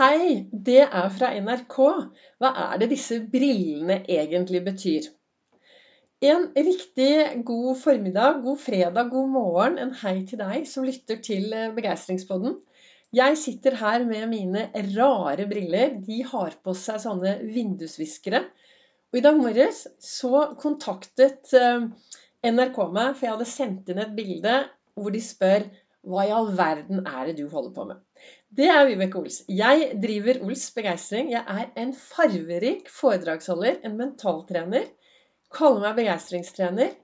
Hei, det er fra NRK. Hva er det disse brillene egentlig betyr? En riktig god formiddag, god fredag, god morgen. En hei til deg som lytter til eh, Begeistringspodden. Jeg sitter her med mine rare briller. De har på seg sånne vindusviskere. Og i dag morges så kontaktet eh, NRK meg, for jeg hadde sendt inn et bilde hvor de spør hva i all verden er det du holder på med? Det er Vibeke Ols. Jeg driver Ols Begeistring. Jeg er en farverik foredragsholder, en mentaltrener. Kaller meg begeistringstrener.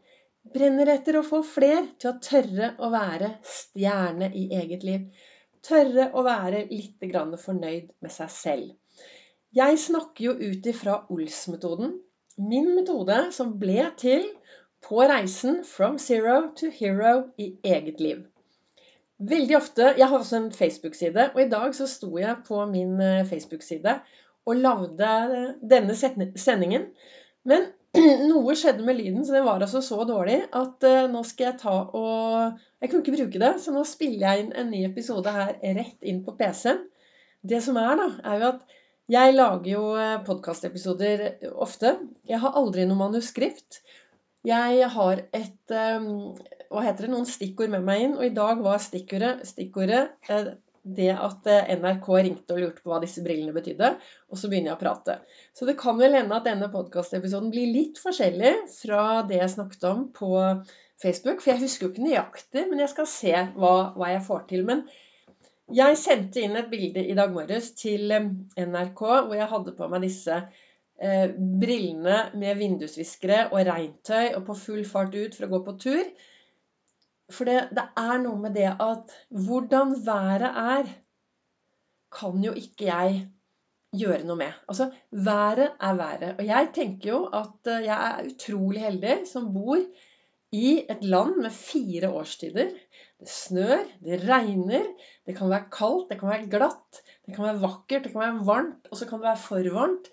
Brenner etter å få fler til å tørre å være stjerne i eget liv. Tørre å være litt fornøyd med seg selv. Jeg snakker jo ut ifra Ols-metoden. Min metode som ble til på reisen from zero to hero i eget liv. Veldig ofte Jeg har også en Facebook-side, og i dag så sto jeg på min eh, Facebook-side og lagde denne sendingen. Men noe skjedde med lyden, så den var altså så dårlig at uh, nå skal jeg ta og Jeg kunne ikke bruke det, så nå spiller jeg inn en ny episode her rett inn på PC-en. Det som er, da, er jo at jeg lager jo eh, podkastepisoder ofte. Jeg har aldri noe manuskript. Jeg har et hva heter det, noen stikkord med meg inn, og i dag var stikkordet, stikkordet eh, det at eh, NRK ringte og lurte på hva disse brillene betydde. Og så begynner jeg å prate. Så det kan vel hende at denne podkastepisoden blir litt forskjellig fra det jeg snakket om på Facebook. For jeg husker jo ikke nøyaktig, men jeg skal se hva, hva jeg får til. Men jeg sendte inn et bilde i dag morges til NRK hvor jeg hadde på meg disse eh, brillene med vindusviskere og regntøy og på full fart ut for å gå på tur. For det, det er noe med det at hvordan været er, kan jo ikke jeg gjøre noe med. Altså, været er været. Og jeg tenker jo at eh, jeg er utrolig heldig som bor i et land med fire årstider. Det snør, det regner, det kan være kaldt, det kan være glatt, det kan være vakkert, det kan være varmt, og så kan det være for varmt.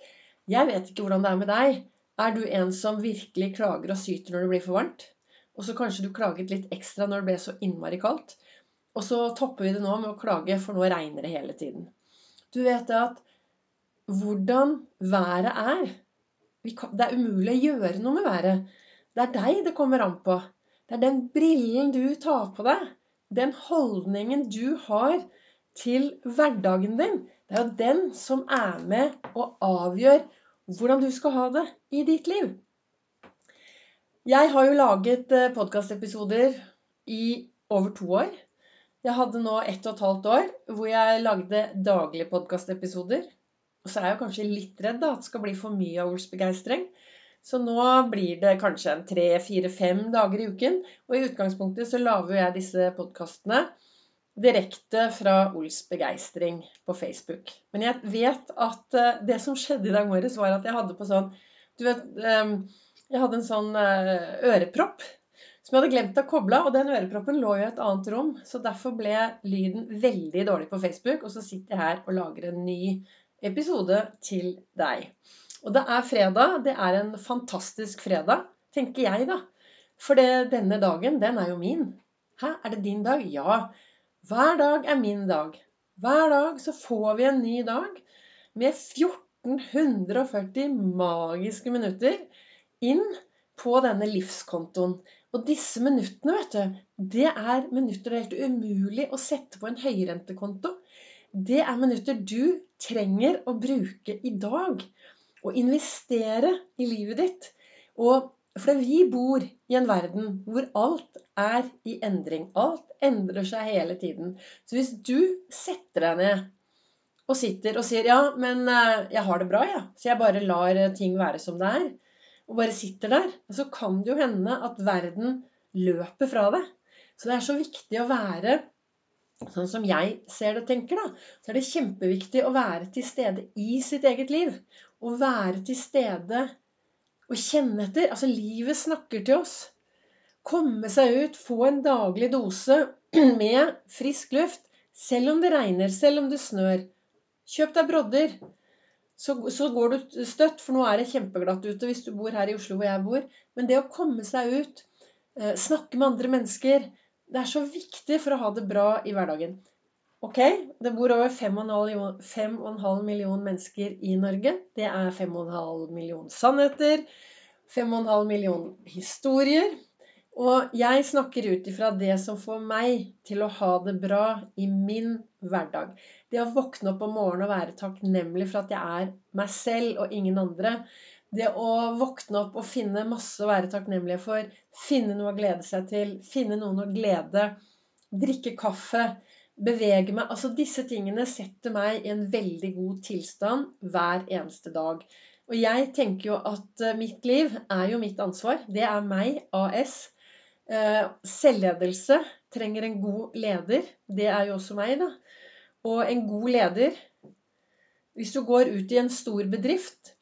Jeg vet ikke hvordan det er med deg. Er du en som virkelig klager og syter når det blir for varmt? Og så kanskje du klaget litt ekstra når det ble så innmari kaldt. Og så topper vi det nå med å klage, for nå regner det hele tiden. Du vet at hvordan været er Det er umulig å gjøre noe med været. Det er deg det kommer an på. Det er den brillen du tar på deg. Den holdningen du har til hverdagen din. Det er jo den som er med og avgjør hvordan du skal ha det i ditt liv. Jeg har jo laget eh, podkastepisoder i over to år. Jeg hadde nå ett og et halvt år hvor jeg lagde daglige podkastepisoder. Og så er jeg kanskje litt redd da, at det skal bli for mye av Ols begeistring. Så nå blir det kanskje en tre, fire, fem dager i uken. Og i utgangspunktet så lager jeg disse podkastene direkte fra Ols begeistring på Facebook. Men jeg vet at eh, det som skjedde i dag morges, var at jeg hadde på sånn Du vet ehm, Jeg hadde en sånn eh, ørepropp som jeg hadde glemt å koble av. Og den øreproppen lå jo i et annet rom, så derfor ble lyden veldig dårlig på Facebook. Og så sitter jeg her og lager en ny episode til deg. Og det er fredag. Det er en fantastisk fredag, tenker jeg, da. For denne dagen, den er jo min. Hæ, er det din dag? Ja. Hver dag er min dag. Hver dag så får vi en ny dag med 1440 magiske minutter inn på denne livskontoen. Og disse minuttene, vet du, det er minutter det er helt umulig å sette på en høyrentekonto. Det er minutter du trenger å bruke i dag. Og investere i livet ditt. Og for vi bor i en verden hvor alt er i endring. Alt endrer seg hele tiden. Så hvis du setter deg ned og sitter og sier 'ja, men eh, jeg har det bra', ja. så jeg bare lar eh, ting være som det er, og bare sitter der, så kan det jo hende at verden løper fra deg. Så det er så viktig å være Sånn som jeg ser det og tenker, da, så er det kjempeviktig å være til stede i sitt eget liv. Å være til stede og kjenne etter. Altså, livet snakker til oss. Komme seg ut, få en daglig dose med frisk luft. Selv om det regner, selv om det snør. Kjøp deg brodder. Så, så, går du støtt, for nå er det kjempeglatt ute hvis du bor her i Oslo hvor jeg bor. Men det å komme seg ut, eh, snakke med andre mennesker, det er så viktig for å ha det bra i hverdagen. Ok, det bor over 5,5 million mennesker i Norge. Det er 5,5 million sannheter. 5,5 million historier. Og jeg snakker ut ifra det som får meg til å ha det bra i min hverdag. Det å våkne opp om morgenen og være takknemlig for at jeg er meg selv og ingen andre. Det å våkne opp og finne masse å være takknemlig for. Finne noe å glede seg til. Finne noen å glede. Drikke kaffe bevege meg Altså disse tingene setter meg i en veldig god tilstand hver eneste dag. Og jeg tenker jo at eh, mitt liv er jo mitt ansvar. Det er meg, AS. Eh, selvledelse trenger en god leder. Det er jo også meg, da. Og en god leder Hvis du går ut i en stor bedrift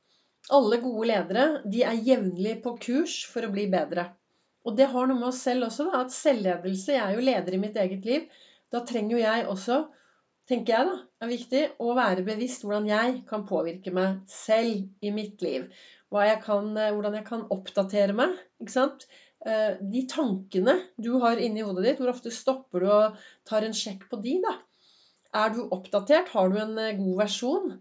Alle gode ledere de er jevnlig på kurs for å bli bedre. Og det har noe med oss selv også, da, at selvledelse Jeg er jo leder i mitt eget liv. Da trenger jo jeg også, tenker jeg da, er viktig å være bevisst hvordan jeg kan påvirke meg selv i mitt liv. Jeg kan, eh, hvordan jeg kan oppdatere meg. ikke sant? Eh, de tankene du har inni hodet ditt, hvor ofte stopper du og tar en sjekk på de, da? Er du oppdatert? Har du en eh, god versjon?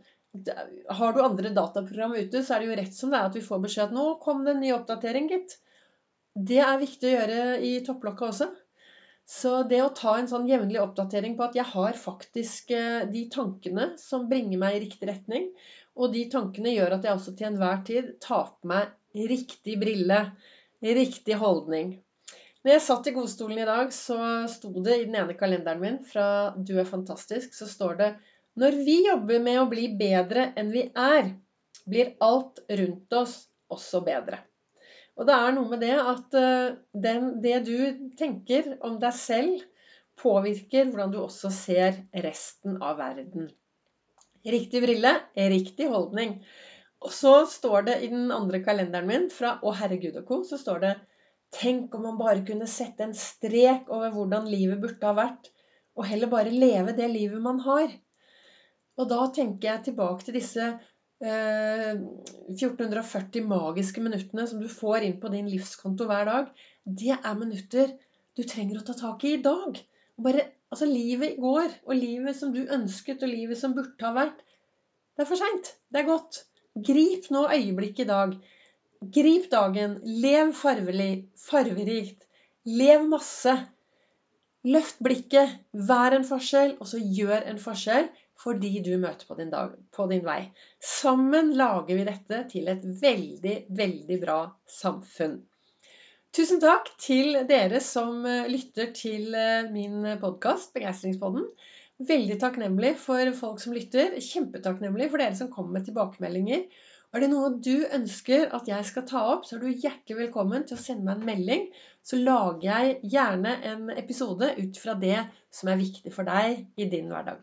Har du andre dataprogram ute, så er det jo rett som det er at vi får beskjed at 'nå kom det en ny oppdatering, gitt'. Det er viktig å gjøre i topplokket også. Så det å ta en sånn jevnlig oppdatering på at jeg har faktisk eh, de tankene som bringer meg i riktig retning, og de tankene gjør at jeg også til enhver tid tar på meg riktig brille, riktig holdning. Når jeg satt i godstolen i dag, så sto det i den ene kalenderen min fra Du er fantastisk, så står det Når vi jobber med å bli bedre enn vi er, blir alt rundt oss også bedre. Og det er noe med det at eh, den, det du tenker om deg selv, påvirker hvordan du også ser resten av verden. Riktig brille, riktig holdning. Og så står det i den andre kalenderen min fra Å herregud og co. så står det Tenk om man bare kunne sette en strek over hvordan livet burde ha vært, og heller bare leve det livet man har. Og da tenker jeg tilbake til disse 1440 eh, magiske minuttene som du får inn på din livskonto hver dag, det er minutter du trenger å ta tak i i dag. Bare, altså Livet i går, og livet som du ønsket, og livet som burde ha vært Det er for seint. Det er godt. Grip nå øyeblikket i dag. Grip dagen. Lev farvelig, farverikt. Lev masse. Løft blikket. Vær en forskjell, og så gjør en forskjell for de du møter på din, dag, på din vei. Sammen lager vi dette til et veldig, veldig bra samfunn. Tusen takk til dere som eh, lytter til eh, min podkast, Begeistringspodden. Veldig takknemlig for folk som lytter. Kjempetakknemlig for dere som kommer med tilbakemeldinger. Er det noe du ønsker at jeg skal ta opp, så er du hjertelig velkommen til å sende meg en melding. Så lager jeg gjerne en episode ut fra det som er viktig for deg i din hverdag.